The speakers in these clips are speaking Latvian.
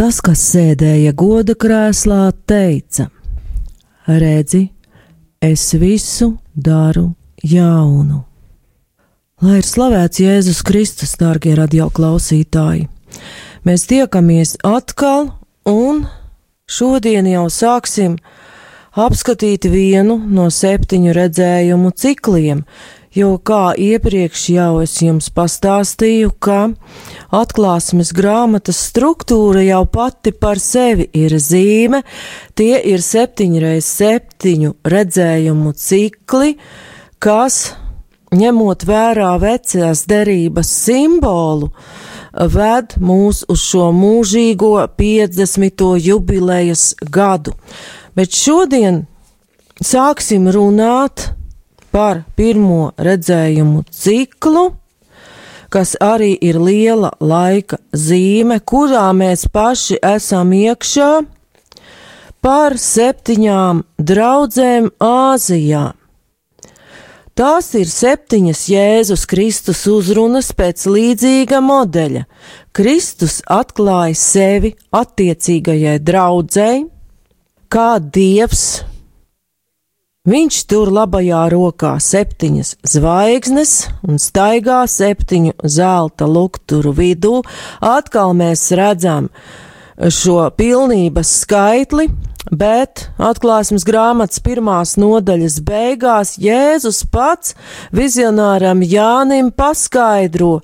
Tas, kas sēdēja goda krēslā, teica: Redzi, es visu daru jaunu. Lai ir slavēts Jēzus Kristus, dārgie radioklausītāji! Mēs tiekamies atkal, un šodien jau sāksim apskatīt vienu no septiņu redzējumu cikliem, jo kā iepriekš jau es jums pastāstīju, ka atklāsmes grāmatas struktūra jau pati par sevi ir zīme, tie ir septiņreiz septiņu redzējumu cikli, kas, ņemot vērā vecās derības simbolu, ved mūs uz šo mūžīgo 50. jubilejas gadu. Bet šodien sāksim runāt par pirmo redzējumu ciklu, kas arī ir liela laika zīme, kurā mēs paši esam iekšā, par septiņām draudzēm Āzijā. Tās ir septiņas Jēzus Kristus uzrunas pēc līdzīga modeļa. Kristus atklāja sevi attiecīgajai draudzēji, kā Dievs Viņš tur labajā rokā septiņas zvaigznes un staigā septiņu zelta lukturu vidū. Atkal mēs redzam šo pilnības skaitli, bet atklāsmes grāmatas pirmās nodaļas beigās Jēzus pats vizionāram Jānim paskaidro,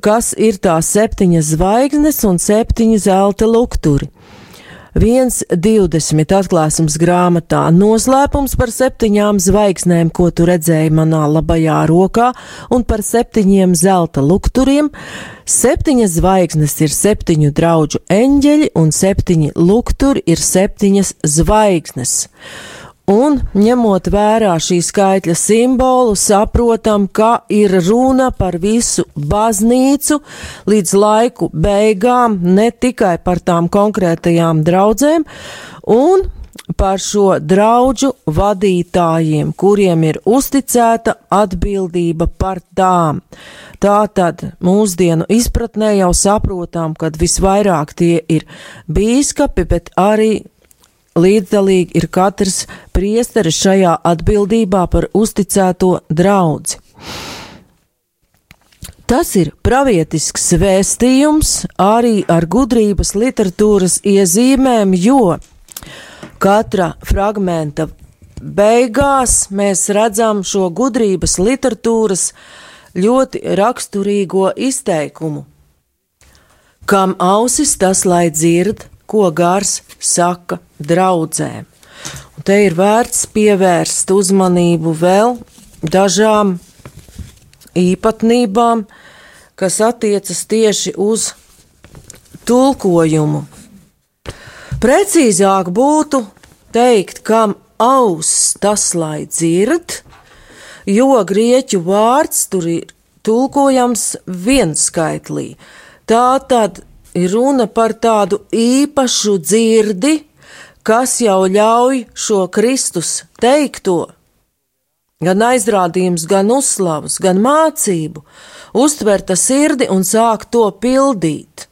kas ir tās septiņas zvaigznes un septiņi zelta lukturi. 1,20 atklāsmes grāmatā noslēpums par septiņām zvaigznēm, ko tu redzēji manā labajā rokā, un par septiņiem zelta lukturiem. Septiņas zvaigznes ir septiņu draugu eņģeļi, un septiņi lukturi ir septiņas zvaigznes. Un, ņemot vērā šī skaitļa simbolu, saprotam, ka ir runa par visu baznīcu līdz laiku beigām, ne tikai par tām konkrētajām draudzēm, un par šo draugu vadītājiem, kuriem ir uzticēta atbildība par tām. Tātad mūsdienu izpratnē jau saprotam, ka visvairāk tie ir bīskapi, bet arī līdzdalīgi ir katrs priesteris šajā atbildībā par uzticēto draudzi. Tas ir pravietisks vēstījums arī ar gudrības literatūras iezīmēm, jo katra fragmenta beigās mēs redzam šo gudrības literatūras ļoti raksturīgo izteikumu. Kam ausis tas lai dzird, ko gars saka draudzēm. Un te ir vērts pievērst uzmanību vēl dažām īpatnībām, kas attiecas tieši uz tulkojumu. Precīzāk būtu teikt, kam auss tas lai dzird, jo grieķu vārds tur ir tulkojams vienskaitlī. Tā tad ir runa par tādu īpašu dzirdi, kas jau ļauj šo Kristus teikto, gan aizrādījums, gan uzslavas, gan mācību, uztvert ar sirdi un sākt to pildīt.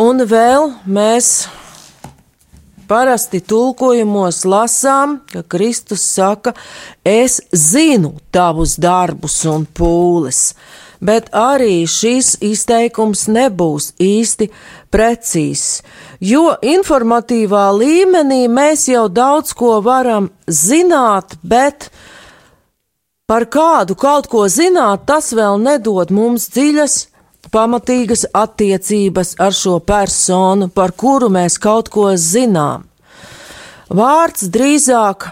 Un vēl mēs parasti tulkojumos lasām, ka Kristus saka, es zinu tavus darbus un pūles bet arī šis izteikums nebūs īsti precīzs, jo informatīvā līmenī mēs jau daudz ko varam zināt, bet par kādu kaut ko zināt, tas vēl nedod mums dziļas, pamatīgas attiecības ar šo personu, par kuru mēs kaut ko zinām. Vārds drīzāk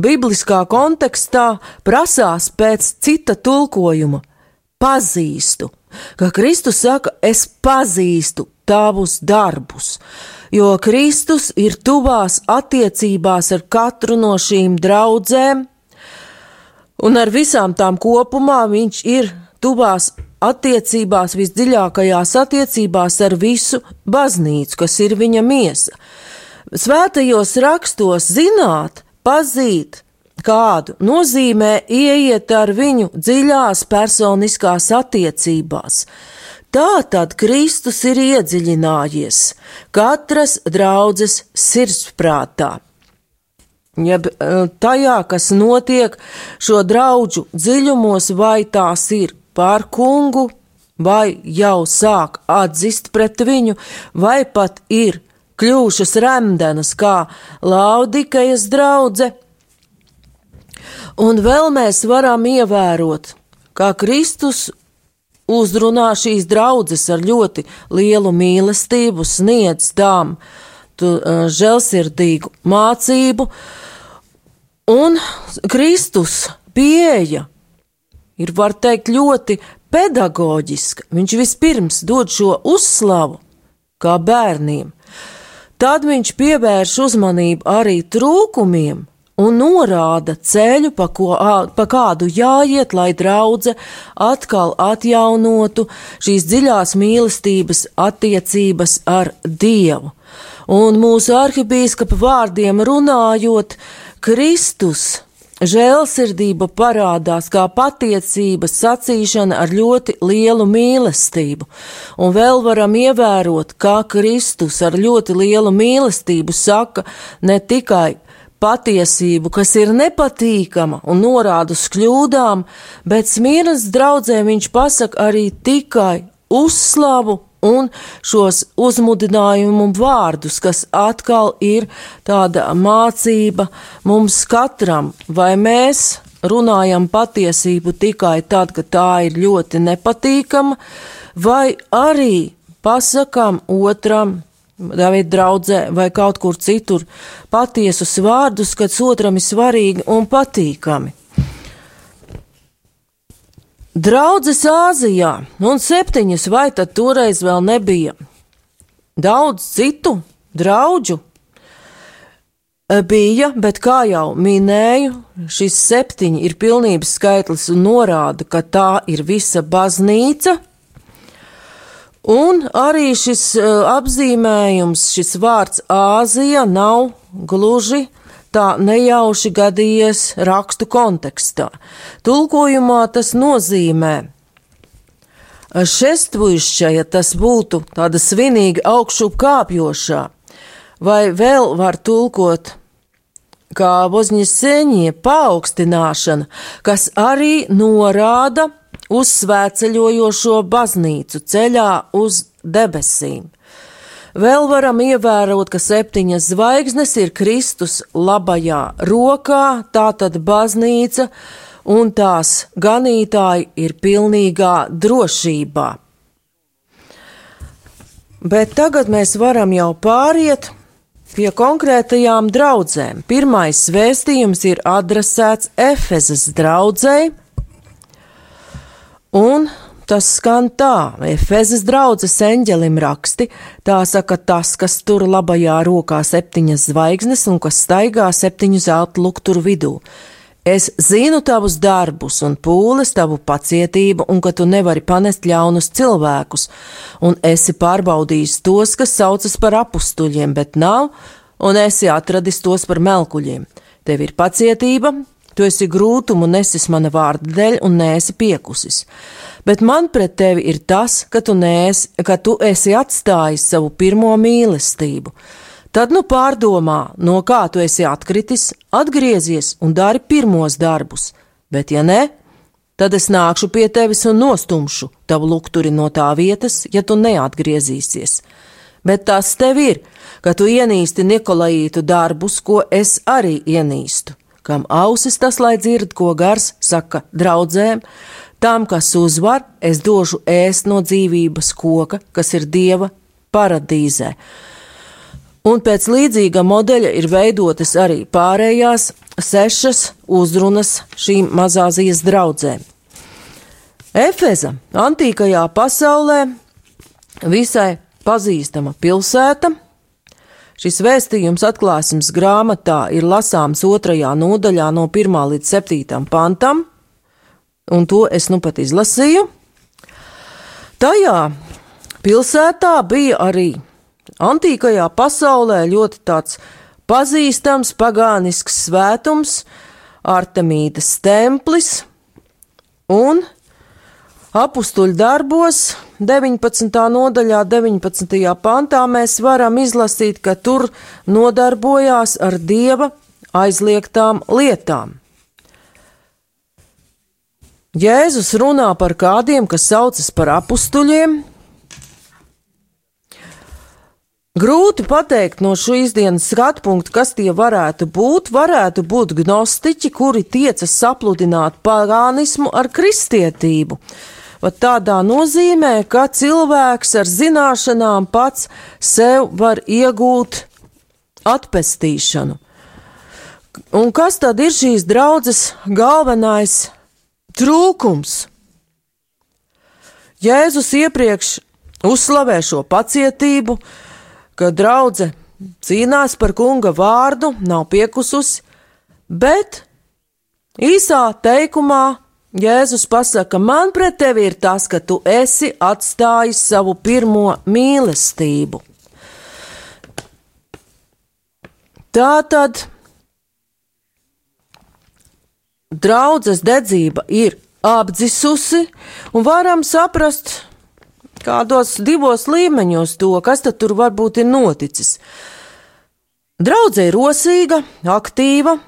bibliskā kontekstā prasās pēc cita tulkojuma pazīstu. Kā Kristus saka, es pazīstu tavus darbus, jo Kristus ir tuvās attiecībās ar katru no šīm draudzēm, un ar visām tām kopumā viņš ir tuvās attiecībās, visdziļākajās attiecībās ar visu baznīcu, kas ir viņa miesa. Svētajos rakstos zināt, pazīt, kādu nozīmē ieiet ar viņu dziļās personiskās attiecībās. Tā tad Kristus ir iedziļinājies katras draudzes sirdsprātā. Jeb eh, tajā, kas notiek šo draugu dziļumos, vai tās ir pār kungu, vai jau sāk atzist pret viņu, vai pat ir kļuvušas remdenas kā Laudikejas draudze. Un vēl mēs varam ievērot, kā Kristus uzrunā šīs draudzes ar ļoti lielu mīlestību, sniedz tām tu, uh, žēlsirdīgu mācību, un Kristus pieeja ir, var teikt, ļoti pedagoģiska. Viņš vispirms dod šo uzslavu kā bērniem, tad viņš pievērš uzmanību arī trūkumiem, un norāda ceļu, pa, ko, pa kādu jāiet, lai draudze atkal atjaunotu šīs dziļās mīlestības attiecības ar Dievu. Un mūsu arhibīskapa vārdiem runājot, Kristus žēlsirdība parādās kā patiecības sacīšana ar ļoti lielu mīlestību, un vēl varam ievērot, kā Kristus ar ļoti lielu mīlestību saka ne tikai patiesību, kas ir nepatīkama un norāda uz kļūdām, bet smīras draudzē viņš pasaka arī tikai uzslavu un šos uzmudinājumu vārdus, kas atkal ir tāda mācība mums katram, vai mēs runājam patiesību tikai tad, kad tā ir ļoti nepatīkama, vai arī pasakām otram Davida draudzē vai kaut kur citur patiesus vārdus, kas otram ir svarīgi un patīkami. Draudzes Āzijā un septiņas vai tad toreiz vēl nebija daudz citu draugu. Bija, bet kā jau minēju, šis septiņi ir pilnības skaitlis un norāda, ka tā ir visa baznīca, Un arī šis uh, apzīmējums, šis vārds Āzija nav gluži tā nejauši gadījies rakstu kontekstā. Tulkojumā tas nozīmē šestvušķa, ja tas būtu tāda svinīga augšu kāpjošā, vai vēl var tulkot kā bozņa paaugstināšana, kas arī norāda uz svētceļojošo baznīcu ceļā uz debesīm. Vēl varam ievērot, ka septiņas zvaigznes ir Kristus labajā rokā, tātad baznīca, un tās ganītāji ir pilnīgā drošībā. Bet tagad mēs varam jau pāriet pie konkrētajām draudzēm. Pirmais vēstījums ir adresēts Efezas draudzēji, Un tas skan tā, Efezes draudzes eņģelim raksti, tā saka tas, kas tur labajā rokā septiņas zvaigznes un kas staigā septiņu zelta lukturu vidū. Es zinu tavus darbus un pūles, tavu pacietību, un ka tu nevari panest ļaunus cilvēkus, un esi pārbaudījis tos, kas saucas par apstuļiem, bet nav, un esi atradis tos par melkuļiem. Tev ir pacietība, Tu esi grūtumu nesis mana vārda dēļ un neesi piekusis. Bet man pret tevi ir tas, ka tu, neesi, ka tu esi atstājis savu pirmo mīlestību. Tad nu pārdomā, no kā tu esi atkritis, atgriezies un dari pirmos darbus, bet ja ne, tad es nākšu pie tevis un nostumšu tavu lukturi no tā vietas, ja tu neatgriezīsies. Bet tas tev ir, ka tu ienīsti Nikolaitu darbus, ko es arī ienīstu kam ausis tas lai dzird, ko gars saka draudzēm, tam, kas uzvar, es došu ēst no dzīvības koka, kas ir dieva paradīzē. Un pēc līdzīga modeļa ir veidotas arī pārējās sešas uzrunas šīm mazāzijas draudzēm. Efeza, antīkajā pasaulē, visai pazīstama pilsēta, Šis vēstījums atklāsmes grāmatā ir lasāms otrajā nodaļā no 1 līdz 7 pantam, un to es nu pat izlasīju. Tajā pilsētā bija arī antīkajā pasaulē ļoti tāds pazīstams pagānisks svētums, Artemīdas templis, un Apustuļu darbos 19. nodaļā, 19. pantā mēs varam izlasīt, ka tur nodarbojās ar dieva aizliegtām lietām. Jēzus runā par kādiem, kas saucas par apstuļiem. Grūti pateikt no šīs dienas skatu punkta, kas tie varētu būt. Varētu būt gnostiķi, kuri tiecas sapludināt pagānismu ar kristietību. Pat tādā nozīmē, ka cilvēks ar zināšanām pats sev var iegūt atpestīšanu. Un kas tad ir šīs draudzes galvenais trūkums? Jēzus iepriekš uzslavē šo pacietību, ka draudzene cīnās par kunga vārdu, nav piekususi, bet īsā teikumā Jēzus pasaka, man pret tevi ir tas, ka tu esi atstājis savu pirmo mīlestību. Tā tad draudzes dedzība ir apdzisusi, un varam saprast, kādos divos līmeņos to, kas tad tur varbūt ir noticis. Draudzē ir rosīga, aktīva,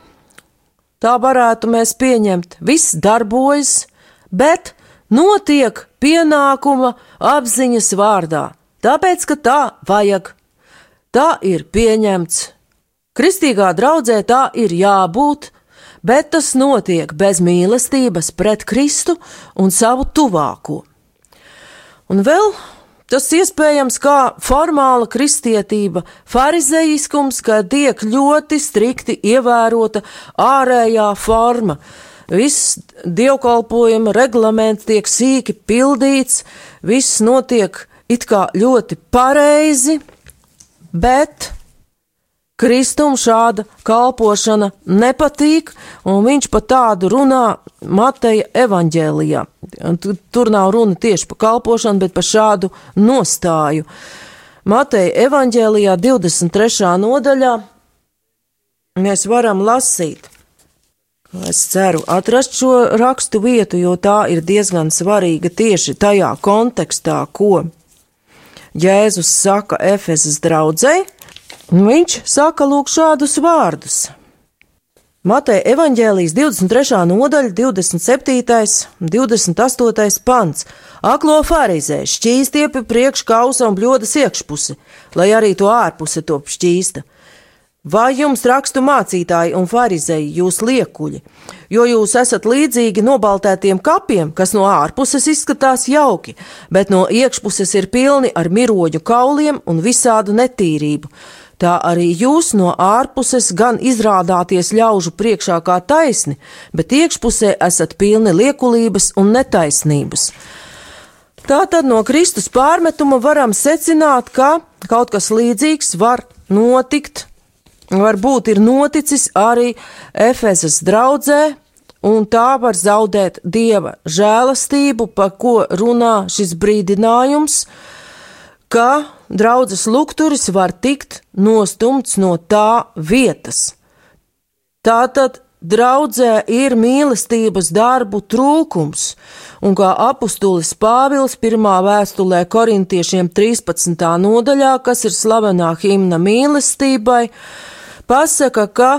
tā varētu mēs pieņemt, viss darbojas, bet notiek pienākuma apziņas vārdā, tāpēc, ka tā vajag. Tā ir pieņemts. Kristīgā draudzē tā ir jābūt, bet tas notiek bez mīlestības pret Kristu un savu tuvāko. Un vēl Tas iespējams kā formāla kristietība, farizeiskums, ka tiek ļoti strikti ievērota ārējā forma. Viss dievkalpojuma reglaments tiek sīki pildīts, viss notiek it kā ļoti pareizi, bet Kristum šāda kalpošana nepatīk, un viņš pat tādu runā Mateja evaņģēlijā. Tur nav runa tieši par kalpošanu, bet par šādu nostāju. Mateja evaņģēlijā 23. nodaļā mēs varam lasīt. Es ceru atrast šo rakstu vietu, jo tā ir diezgan svarīga tieši tajā kontekstā, ko Jēzus saka Efesas draudzēji Viņš saka lūk šādus vārdus. Mateja evaņģēlijas 23. nodaļa, 27. un 28. pants. Aklo farizē šķīstiepi priekš kausa un bļodas iekšpusi, lai arī to ārpuse top šķīsta. Vai jums rakstu mācītāji un farizēji jūs liekuļi, jo jūs esat līdzīgi nobaltētiem kapiem, kas no ārpuses izskatās jauki, bet no iekšpuses ir pilni ar miroņu kauliem un visādu netīrību tā arī jūs no ārpuses gan izrādāties ļaužu priekšā kā taisni, bet iekšpusē esat pilni liekulības un netaisnības. Tātad no Kristus pārmetuma varam secināt, ka kaut kas līdzīgs var notikt, varbūt ir noticis arī Efezas draudzē, un tā var zaudēt dieva žēlastību, par ko runā šis brīdinājums, ka draudzes lukturis var tikt nostumts no tā vietas. Tātad draudzē ir mīlestības darbu trūkums, un kā apustulis Pāvils pirmā vēstulē korintiešiem 13. nodaļā, kas ir slavenā himna mīlestībai, pasaka, ka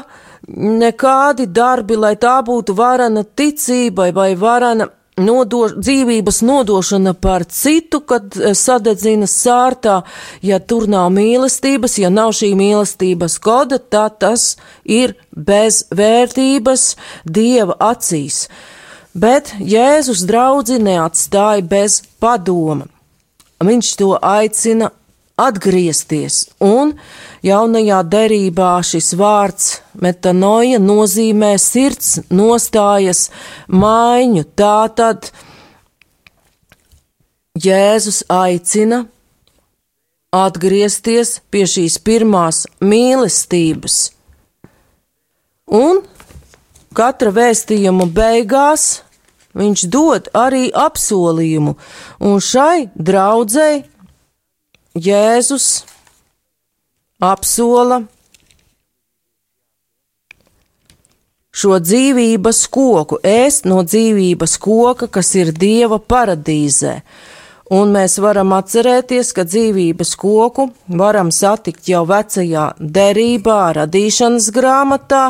nekādi darbi, lai tā būtu varana ticībai vai varana nodo, dzīvības nodošana par citu, kad eh, sadedzina sārtā, ja tur nav mīlestības, ja nav šī mīlestības koda, tad tas ir bez vērtības Dieva acīs. Bet Jēzus draudzi neatstāja bez padoma. Viņš to aicina atgriezties, un jaunajā derībā šis vārds metanoja nozīmē sirds nostājas maiņu. Tātad Jēzus aicina atgriezties pie šīs pirmās mīlestības. Un katra vēstījuma beigās viņš dod arī apsolījumu, un šai draudzēji Jēzus apsola šo dzīvības koku, ēst no dzīvības koka, kas ir Dieva paradīzē. Un mēs varam atcerēties, ka dzīvības koku varam satikt jau vecajā derībā, radīšanas grāmatā,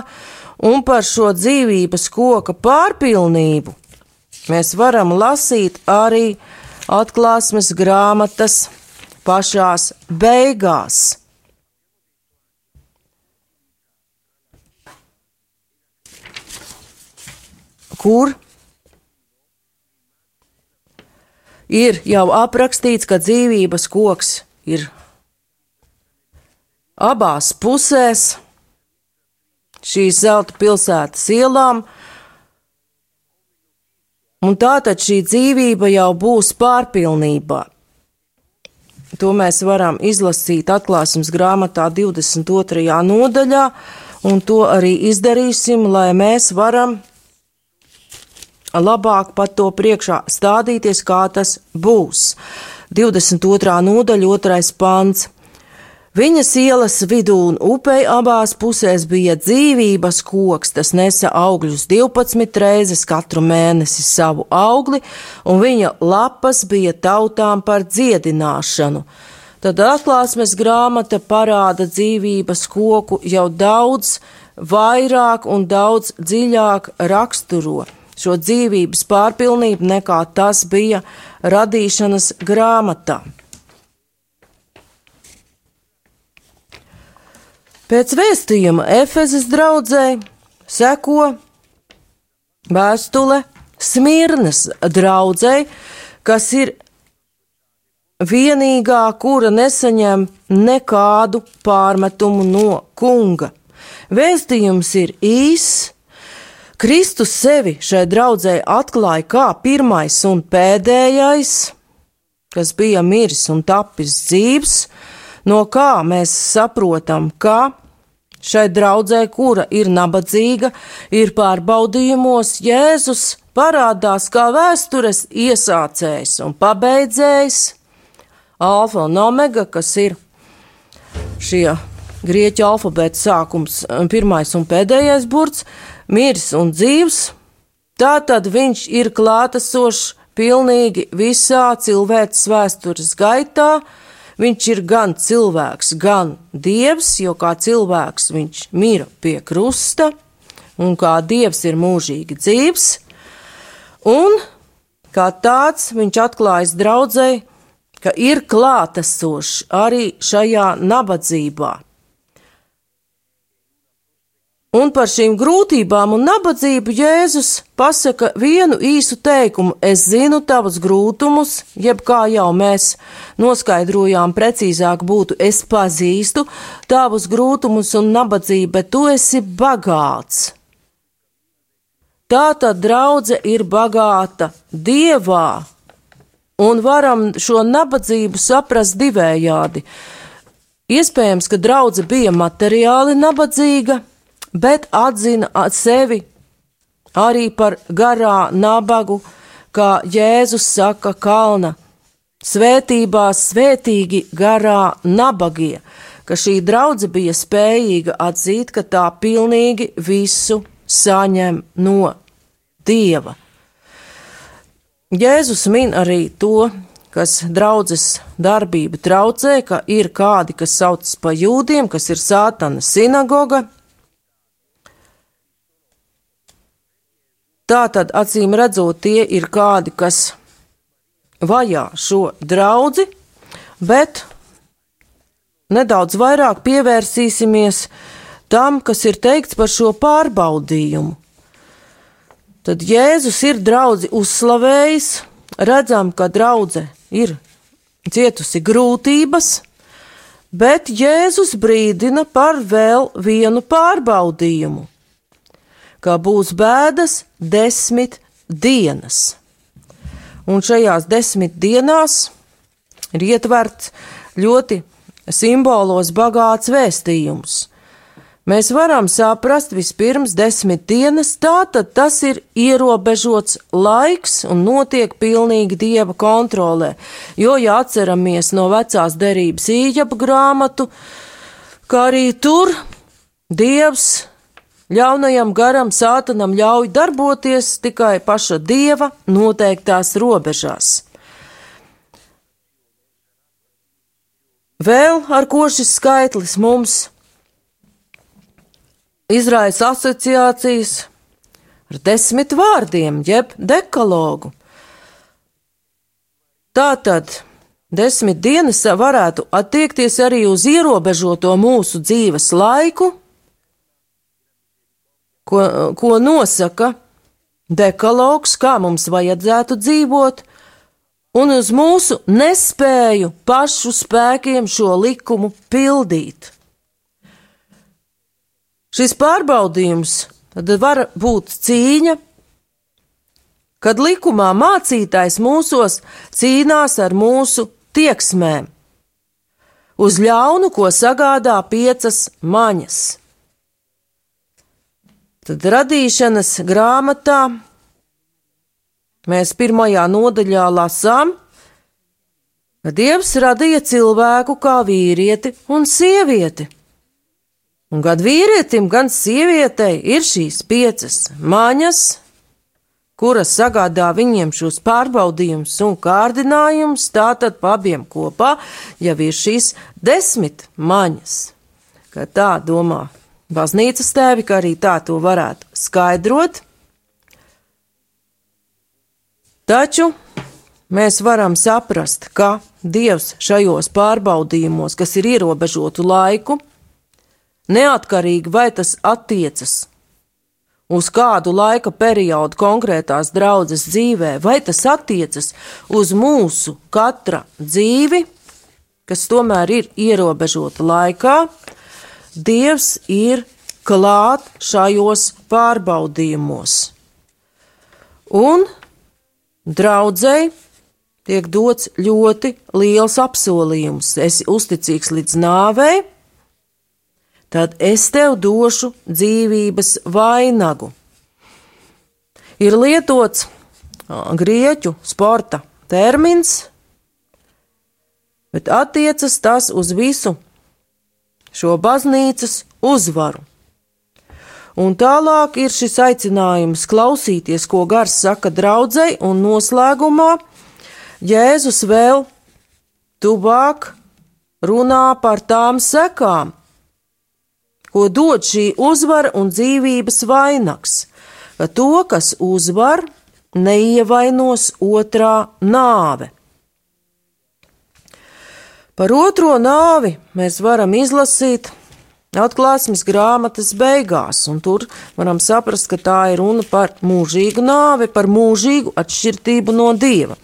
un par šo dzīvības koka pārpilnību mēs varam lasīt arī atklāsmes grāmatas pašās beigās. Kur ir jau aprakstīts, ka dzīvības koks ir abās pusēs šīs zelta pilsētas ielām, un tātad šī dzīvība jau būs pārpilnībā. To mēs varam izlasīt atklāsmes grāmatā 22. nodaļā, un to arī izdarīsim, lai mēs varam labāk pat to priekšā stādīties, kā tas būs. 22. nodaļa, 2. pants. Viņas ielas vidū un upei abās pusēs bija dzīvības koks, tas nesa augļus 12 reizes katru mēnesi savu augli, un viņa lapas bija tautām par dziedināšanu. Tad atklāsmes grāmata parāda dzīvības koku jau daudz vairāk un daudz dziļāk raksturo šo dzīvības pārpilnību nekā tas bija radīšanas grāmatā. Pēc vēstījuma Efezes draudzē seko vēstule Smirnas draudzē, kas ir vienīgā, kura nesaņem nekādu pārmetumu no kunga. Vēstījums ir īss. Kristus sevi šai draudzē atklāja kā pirmais un pēdējais, kas bija miris un tapis dzīves, no kā mēs saprotam, ka šai draudzē, kura ir nabadzīga, ir pārbaudījumos Jēzus parādās kā vēstures iesācējs un pabeidzējs, alfa un omega, kas ir šie grieķu alfabēta sākums, pirmais un pēdējais burts, miris un dzīvs. Tātad viņš ir klātesošs pilnīgi visā cilvēces vēstures gaitā, Viņš ir gan cilvēks, gan dievs, jo kā cilvēks viņš mira pie krusta, un kā dievs ir mūžīgi dzīves, un kā tāds viņš atklājas draudzēji, ka ir klātesošs arī šajā nabadzībā. Un par šīm grūtībām un nabadzību Jēzus pasaka vienu īsu teikumu: Es zinu tavus grūtumus, jeb kā jau mēs noskaidrojām, precīzāk būtu, es pazīstu tavus grūtumus un nabadzību, bet tu esi bagāts. Tā tad draudzene ir bagāta dievā, un varam šo nabadzību saprast divējādi. Iespējams, ka draudzene bija materiāli nabadzīga, bet atzina sevi arī par garā nabagu, kā Jēzus saka kalna. Svētībā svētīgi garā nabagie, ka šī draudze bija spējīga atzīt, ka tā pilnīgi visu saņem no Dieva. Jēzus min arī to, kas draudzes darbību traucē, ka ir kādi, kas saucas pa jūdiem, kas ir sātana sinagoga, Tā tad, acīm redzot, tie ir kādi, kas vajā šo draugu, bet nedaudz vairāk pievērsīsimies tam, kas ir teikts par šo pārbaudījumu. Tad Jēzus ir draugi uzslavējis, redzam, ka draudzene ir cietusi grūtības, bet Jēzus brīdina par vēl vienu pārbaudījumu ka būs bēdas desmit dienas. Un šajās desmit dienās ir ietverts ļoti simbolos bagāts vēstījums. Mēs varam saprast vispirms desmit dienas, tātad tas ir ierobežots laiks un notiek pilnīgi dieva kontrolē. Jo, ja atceramies no vecās derības īģapa grāmatu, kā arī tur dievs Ļaunajam garam sātanam ļauj darboties tikai paša dieva noteiktās robežās. Vēl ar ko šis skaitlis mums izraisa asociācijas ar desmit vārdiem, jeb dekalogu. Tātad desmit dienas varētu attiekties arī uz ierobežoto mūsu dzīves laiku, ko, ko nosaka dekalogs, kā mums vajadzētu dzīvot, un uz mūsu nespēju pašu spēkiem šo likumu pildīt. Šis pārbaudījums tad var būt cīņa, kad likumā mācītājs mūsos cīnās ar mūsu tieksmēm, uz ļaunu, ko sagādā piecas maņas. Tad radīšanas grāmatā mēs pirmajā nodaļā lasām, ka Dievs radīja cilvēku kā vīrieti un sievieti. Un gan vīrietim, gan sievietei ir šīs piecas maņas, kuras sagādā viņiem šos pārbaudījumus un kārdinājumus, tātad abiem kopā jau ir šīs desmit maņas. Kā tā domā baznīcas tēvi, ka arī tā to varētu skaidrot. Taču mēs varam saprast, ka Dievs šajos pārbaudījumos, kas ir ierobežotu laiku, neatkarīgi vai tas attiecas uz kādu laika periodu konkrētās draudzes dzīvē, vai tas attiecas uz mūsu katra dzīvi, kas tomēr ir ierobežota laikā, Dievs ir klāt šajos pārbaudījumos. Un draudzēji tiek dots ļoti liels apsolījums. Esi uzticīgs līdz nāvei, tad es tev došu dzīvības vainagu. Ir lietots grieķu sporta termins, bet attiecas tas uz visu šo baznīcas uzvaru. Un tālāk ir šis aicinājums klausīties, ko gars saka draudzēji, un noslēgumā Jēzus vēl tuvāk runā par tām sekām, ko dod šī uzvara un dzīvības vainags, ka to, kas uzvar, neievainos otrā nāve. Par otro nāvi mēs varam izlasīt atklāsmes grāmatas beigās, un tur varam saprast, ka tā ir runa par mūžīgu nāvi, par mūžīgu atšķirtību no dieva.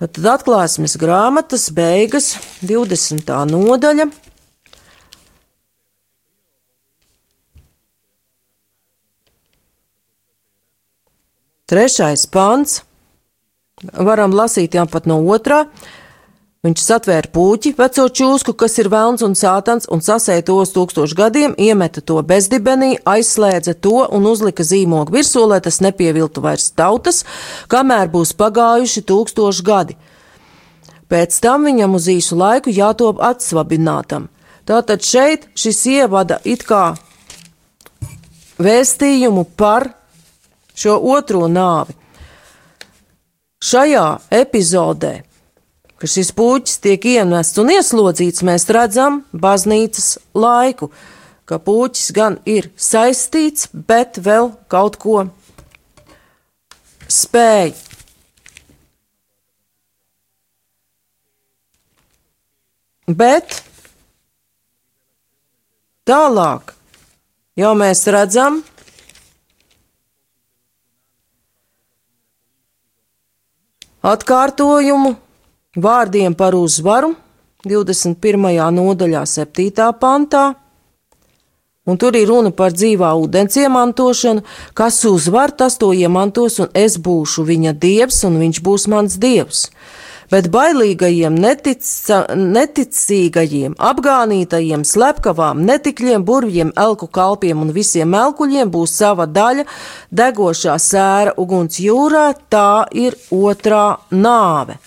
Tad atklāsmes grāmatas beigas, 20. nodaļa. Trešais pants varam lasīt jau pat no otrā. Viņš satvēra puķi, veco čūsku, kas ir velns un sātans, un sasēja tos tūkstošu gadiem, iemeta to bezdibenī, aizslēdza to un uzlika zīmogu virsū, lai tas nepieviltu vairs tautas, kamēr būs pagājuši tūkstoši gadi. Pēc tam viņam uz īsu laiku jātop atsvabinātam. Tātad šeit šis ievada it kā vēstījumu par šo otro nāvi. Šajā epizodē, kad šis puķis tiek iemests un ieslodzīts, mēs redzam baznīcas laiku, ka puķis gan ir saistīts, bet vēl kaut ko spēj. Bet tālāk jau mēs redzam, atkārtojumu vārdiem par uzvaru 21. nodaļā, 7. pantā. Un tur ir runa par dzīvā ūdens iemantošanu, kas uzvar, tas to iemantos, un es būšu viņa dievs, un viņš būs mans dievs bet bailīgajiem, netica, neticīgajiem, apgānītajiem, slepkavām, netikļiem, burvjiem, elku kalpiem un visiem melkuļiem būs sava daļa degošā sēra uguns jūrā, tā ir otrā nāve.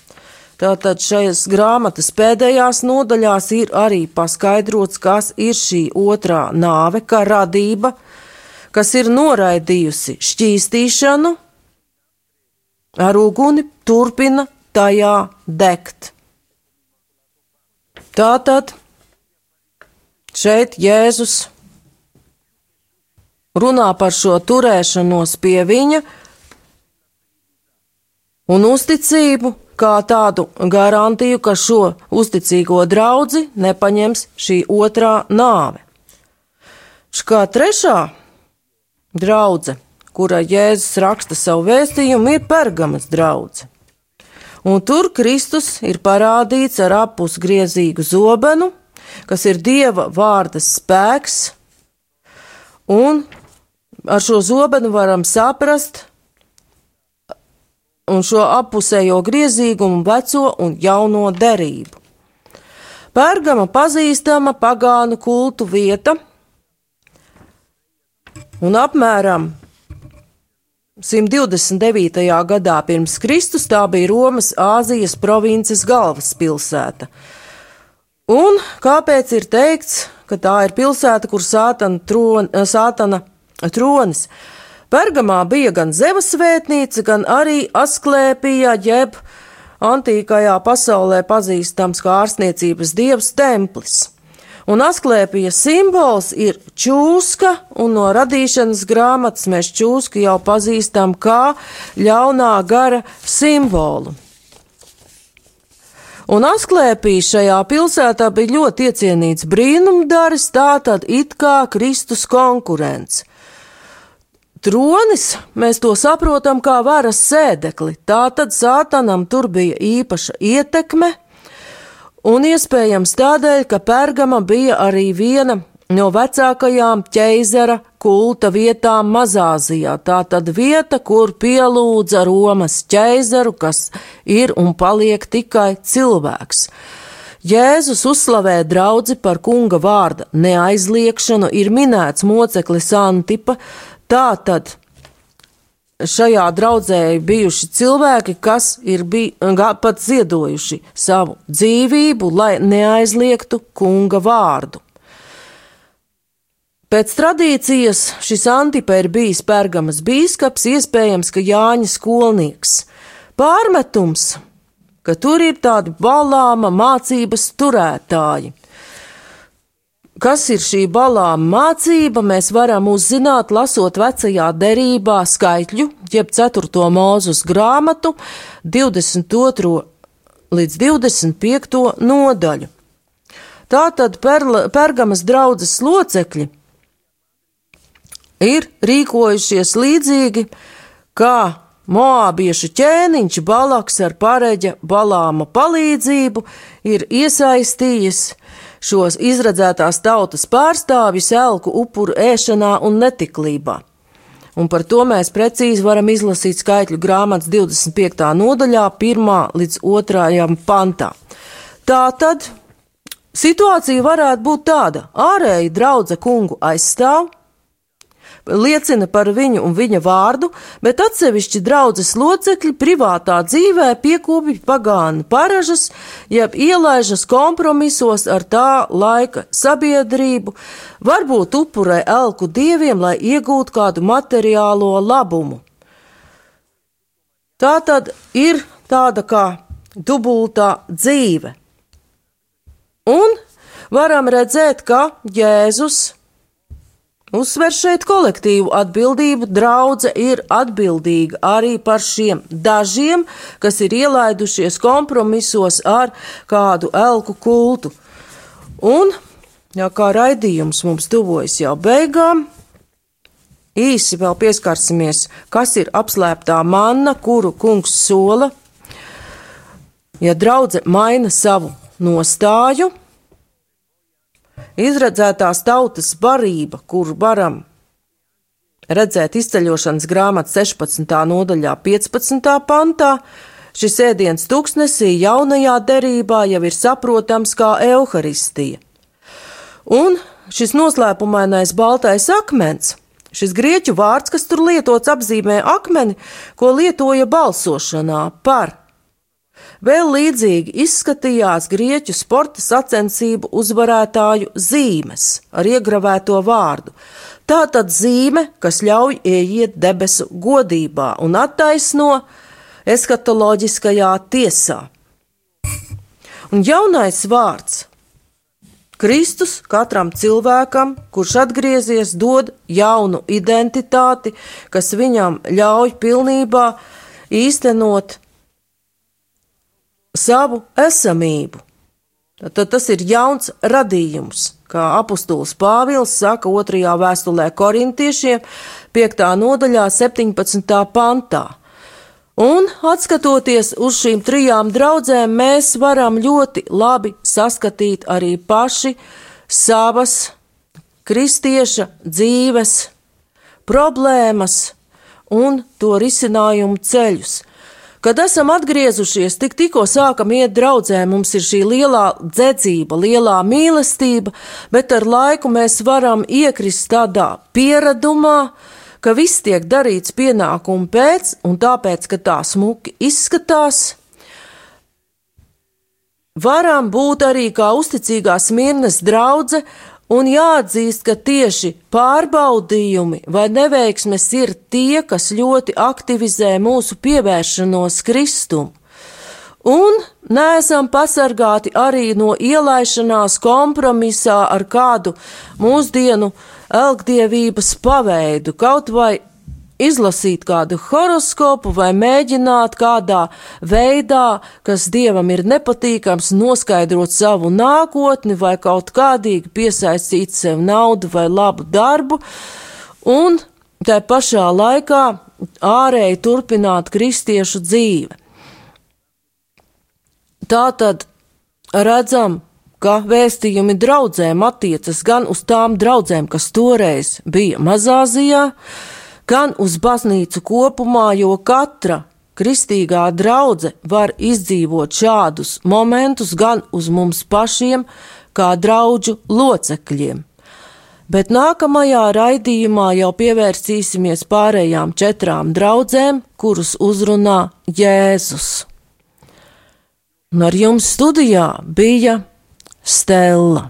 Tātad šajās grāmatas pēdējās nodaļās ir arī paskaidrots, kas ir šī otrā nāve, kā radība, kas ir noraidījusi šķīstīšanu, ar uguni turpina tajā degt. Tātad šeit Jēzus runā par šo turēšanos pie viņa un uzticību kā tādu garantiju, ka šo uzticīgo draugu nepaņems šī otrā nāve. Kā trešā draudzene, kura Jēzus raksta savu vēstījumu, ir Pergamas draudzene. Un tur Kristus ir parādīts ar apusgriezīgu zobenu, kas ir Dieva vārda spēks, un ar šo zobenu varam saprast, un šo apusējo griezīgumu, veco un jauno derību. Pērgama pazīstama pagānu kultu vieta, un apmēram 129. gadā pirms Kristus tā bija Romas Āzijas provinces galvaspilsēta. Un kāpēc ir teikts, ka tā ir pilsēta, kur sātana, tron, sātana tronis? Pergamā bija gan Zevas svētnīca, gan arī Asklēpija, jeb antīkajā pasaulē pazīstams kā ārstniecības dievs templis. Un asklēpijas simbols ir čūska, un no radīšanas grāmatas mēs čūsku jau pazīstam kā ļaunā gara simbolu. Un asklēpijas šajā pilsētā bija ļoti iecienīts brīnumdaris, tātad it kā Kristus konkurents. Tronis, mēs to saprotam kā varas sēdekli, tā tad sātanam tur bija īpaša ietekme, un iespējams tādēļ, ka Pērgama bija arī viena no vecākajām ķeizara kulta vietām Mazāzijā, tā tad vieta, kur pielūdza Romas ķeizaru, kas ir un paliek tikai cilvēks. Jēzus uzslavē draudzi par kunga vārda neaizliekšanu, ir minēts moceklis Antipa, Tā tad šajā draudzē bijuši cilvēki, kas ir bij, pat ziedojuši savu dzīvību, lai neaizliegtu kunga vārdu. Pēc tradīcijas šis Antipa ir bijis Pērgamas bīskaps, iespējams, ka Jāņa skolnieks. Pārmetums, ka tur ir tādi balāma mācības turētāji. Kas ir šī balām mācība, mēs varam uzzināt, lasot vecajā derībā skaitļu, jeb 4. mūzus grāmatu, 22. līdz 25. nodaļu. Tātad perla, Pergamas draudzes locekļi ir rīkojušies līdzīgi kā Moābiešu ķēniņš Balaks ar pareģa Balāma palīdzību ir iesaistījis šos izredzētās tautas pārstāvjus elku upuru ēšanā un netiklībā. Un par to mēs precīzi varam izlasīt skaitļu grāmatas 25. nodaļā, 1 līdz 2 pantā. Tā tad situācija varētu būt tāda: ārēji draudze kungu aizstāv, liecina par viņu un viņa vārdu, bet atsevišķi draudzes locekļi privātā dzīvē piekopja pagānu paražas, jeb ielaižas kompromisos ar tā laika sabiedrību, varbūt upurē elku dieviem, lai iegūtu kādu materiālo labumu. Tā tad ir tāda kā dubultā dzīve. Un varam redzēt, ka Jēzus Uzsver šeit kolektīvu atbildību, draudzene ir atbildīga arī par šiem dažiem, kas ir ielaidušies kompromisos ar kādu elku kultu. Un, jā, kā raidījums mums tuvojas jau beigām, īsi vēl pieskarsimies, kas ir apslēptā manna, kuru kungs sola. Ja draudzene maina savu nostāju, Izredzētās tautas barība, kur varam redzēt izceļošanas grāmatas 16. nodaļā, 15. pantā, šis ēdiens tūkstnesī jaunajā derībā jau ir saprotams kā evaharistija. Un šis noslēpumainais baltais akmens, šis grieķu vārds, kas tur lietots, apzīmē akmeni, ko lietoja balsošanā par Vēl līdzīgi izskatījās grieķu sporta sacensību uzvarētāju zīmes ar iegravēto vārdu. Tā tad zīme, kas ļauj ieiet debesu godībā un attaisno eskatoloģiskajā tiesā. Un jaunais vārds Kristus katram cilvēkam, kurš atgriezies, dod jaunu identitāti, kas viņam ļauj pilnībā īstenot savu esamību. Tad tas ir jauns radījums, kā apustulis Pāvils saka otrajā vēstulē korintiešiem, 5. nodaļā, 17. pantā. Un, skatoties uz šīm trijām draudzēm, mēs varam ļoti labi saskatīt arī paši savas kristieša dzīves problēmas un to risinājumu ceļus. Kad esam atgriezušies, tik tikko sākam iet draudzē, mums ir šī lielā dedzība, lielā mīlestība, bet ar laiku mēs varam iekrist tādā pieredumā, ka viss tiek darīts pienākumu pēc, un tāpēc, ka tā smuki izskatās, varam būt arī kā uzticīgās mirnes draudze Un jāatzīst, ka tieši pārbaudījumi vai neveiksmes ir tie, kas ļoti aktivizē mūsu pievēršanos Kristum. Un neesam pasargāti arī no ielaišanās kompromisā ar kādu mūsdienu elgdievības paveidu, kaut vai izlasīt kādu horoskopu vai mēģināt kādā veidā, kas dievam ir nepatīkams, noskaidrot savu nākotni vai kaut kādīgi piesaistīt sev naudu vai labu darbu, un tā pašā laikā ārēji turpināt kristiešu dzīvi. Tā tad redzam, ka vēstījumi draudzēm attiecas gan uz tām draudzēm, kas toreiz bija Mazāzijā, gan uz baznīcu kopumā, jo katra kristīgā draudzene var izdzīvot šādus momentus gan uz mums pašiem, kā draugu locekļiem. Bet nākamajā raidījumā jau pievērsīsimies pārējām četrām draudzēm, kurus uzrunā Jēzus. Un ar jums studijā bija Stela.